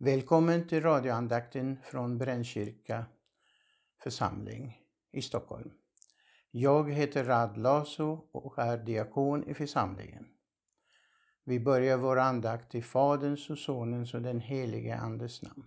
Välkommen till radioandakten från Brännkyrka församling i Stockholm. Jag heter Rad Laso och är diakon i församlingen. Vi börjar vår andakt i Faderns och Sonens och den helige Andes namn.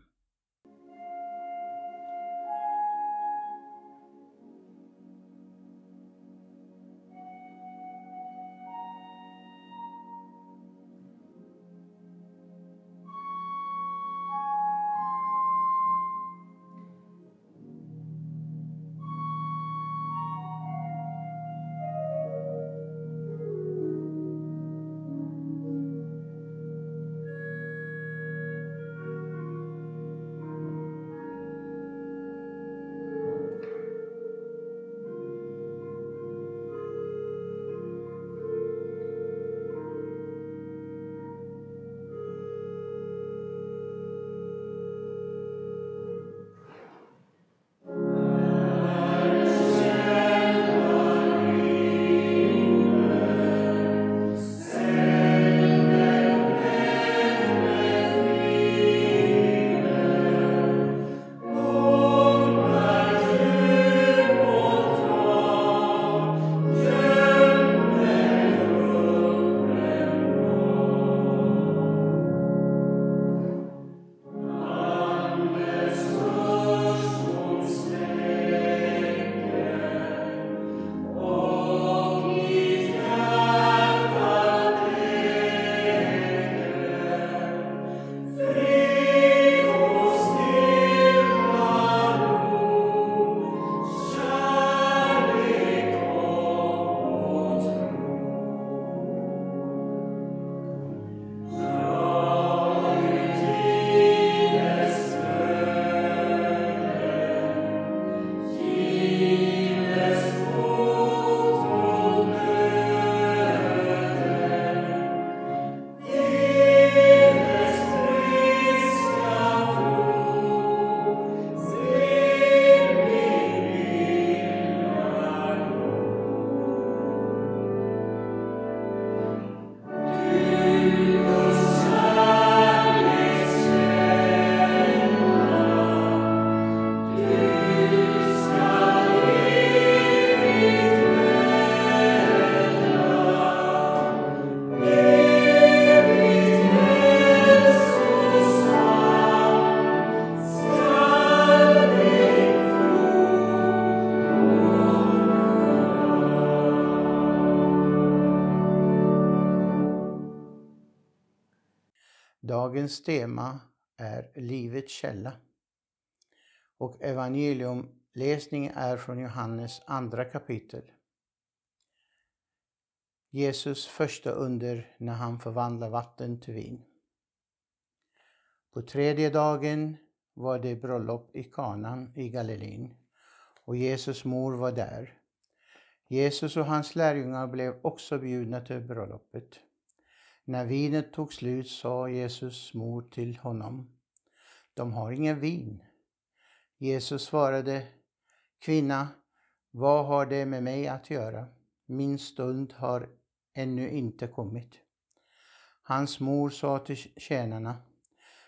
Dagens tema är Livets källa. Och evangeliumläsningen är från Johannes andra kapitel. Jesus första under när han förvandlar vatten till vin. På tredje dagen var det bröllop i Kanan i Galileen och Jesus mor var där. Jesus och hans lärjungar blev också bjudna till bröllopet. När vinet tog slut sa Jesus mor till honom, de har ingen vin. Jesus svarade, kvinna, vad har det med mig att göra? Min stund har ännu inte kommit. Hans mor sa till tjänarna,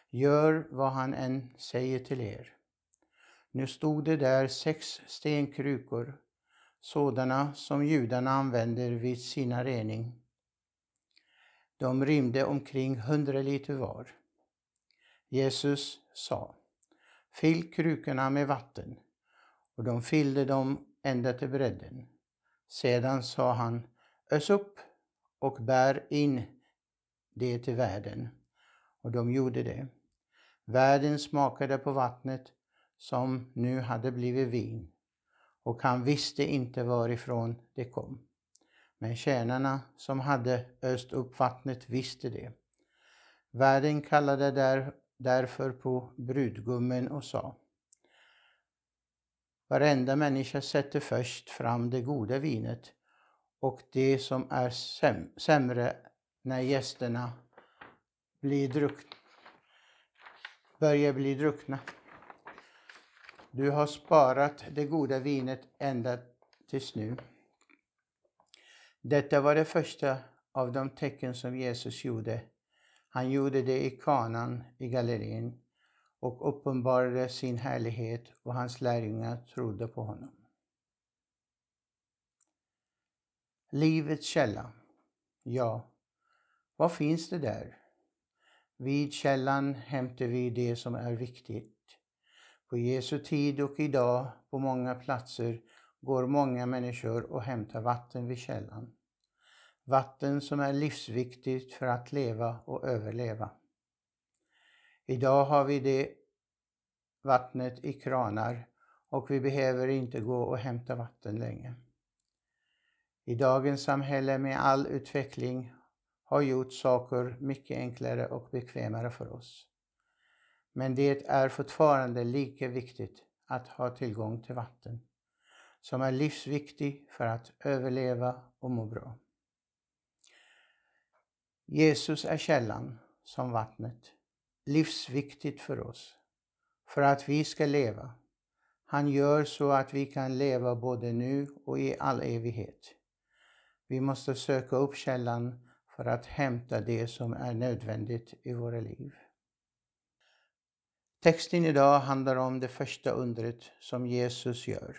gör vad han än säger till er. Nu stod det där sex stenkrukor, sådana som judarna använder vid sina rening de rymde omkring hundra liter var. Jesus sa, fyll krukorna med vatten och de fyllde dem ända till bredden. Sedan sa han, ös upp och bär in det till världen. Och de gjorde det. Världen smakade på vattnet som nu hade blivit vin och han visste inte varifrån det kom. Men tjänarna som hade öst upp vattnet visste det. Värden kallade där, därför på brudgummen och sa Varenda människa sätter först fram det goda vinet och det som är säm sämre när gästerna blir druck börjar bli druckna. Du har sparat det goda vinet ända tills nu. Detta var det första av de tecken som Jesus gjorde. Han gjorde det i kanan i Galileen och uppenbarade sin härlighet och hans lärjungar trodde på honom. Livets källa. Ja, vad finns det där? Vid källan hämtar vi det som är viktigt. På Jesu tid och idag på många platser går många människor och hämtar vatten vid källan. Vatten som är livsviktigt för att leva och överleva. Idag har vi det vattnet i kranar och vi behöver inte gå och hämta vatten längre. I dagens samhälle med all utveckling har gjort saker mycket enklare och bekvämare för oss. Men det är fortfarande lika viktigt att ha tillgång till vatten, som är livsviktig för att överleva och må bra. Jesus är källan, som vattnet, livsviktigt för oss, för att vi ska leva. Han gör så att vi kan leva både nu och i all evighet. Vi måste söka upp källan för att hämta det som är nödvändigt i våra liv. Texten idag handlar om det första undret som Jesus gör.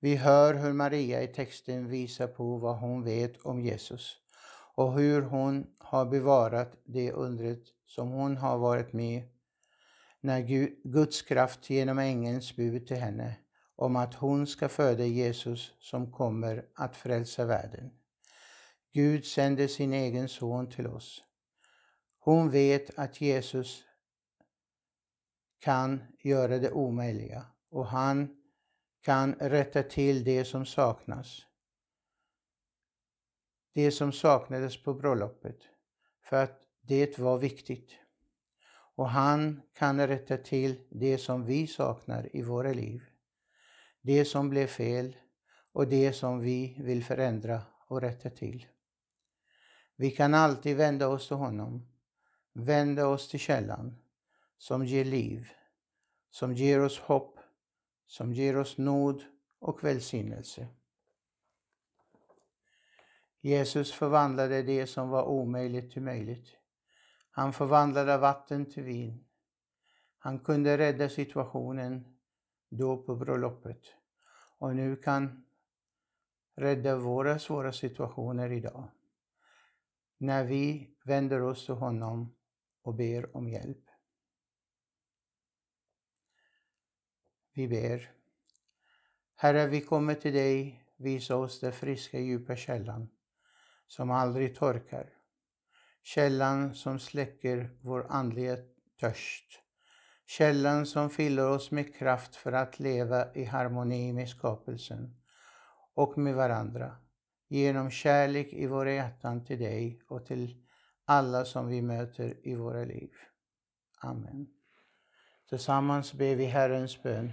Vi hör hur Maria i texten visar på vad hon vet om Jesus och hur hon har bevarat det undret som hon har varit med när Guds kraft genom ängelns bud till henne om att hon ska föda Jesus som kommer att frälsa världen. Gud sände sin egen son till oss. Hon vet att Jesus kan göra det omöjliga och han kan rätta till det som saknas. Det som saknades på bröllopet, för att det var viktigt. Och han kan rätta till det som vi saknar i våra liv. Det som blev fel och det som vi vill förändra och rätta till. Vi kan alltid vända oss till honom, vända oss till källan som ger liv, som ger oss hopp, som ger oss nåd och välsignelse. Jesus förvandlade det som var omöjligt till möjligt. Han förvandlade vatten till vin. Han kunde rädda situationen då på bröllopet och nu kan rädda våra svåra situationer idag när vi vänder oss till honom och ber om hjälp. Vi ber. Herre, vi kommer till dig, visa oss den friska djupa källan som aldrig torkar. Källan som släcker vår andliga törst. Källan som fyller oss med kraft för att leva i harmoni med skapelsen och med varandra genom kärlek i våra hjärtan till dig och till alla som vi möter i våra liv. Amen. Tillsammans ber vi Herrens bön.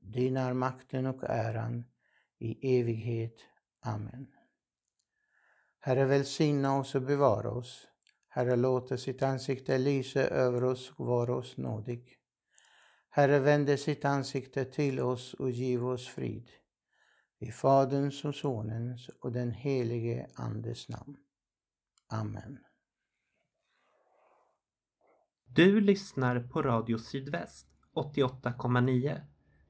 din är makten och äran i evighet. Amen. Herre, välsigna oss och bevara oss. Herre, låta sitt ansikte lysa över oss och vara oss nådig. Herre, vände sitt ansikte till oss och giv oss frid. I Faderns och Sonens och den helige Andes namn. Amen. Du lyssnar på Radio Sydväst 88,9.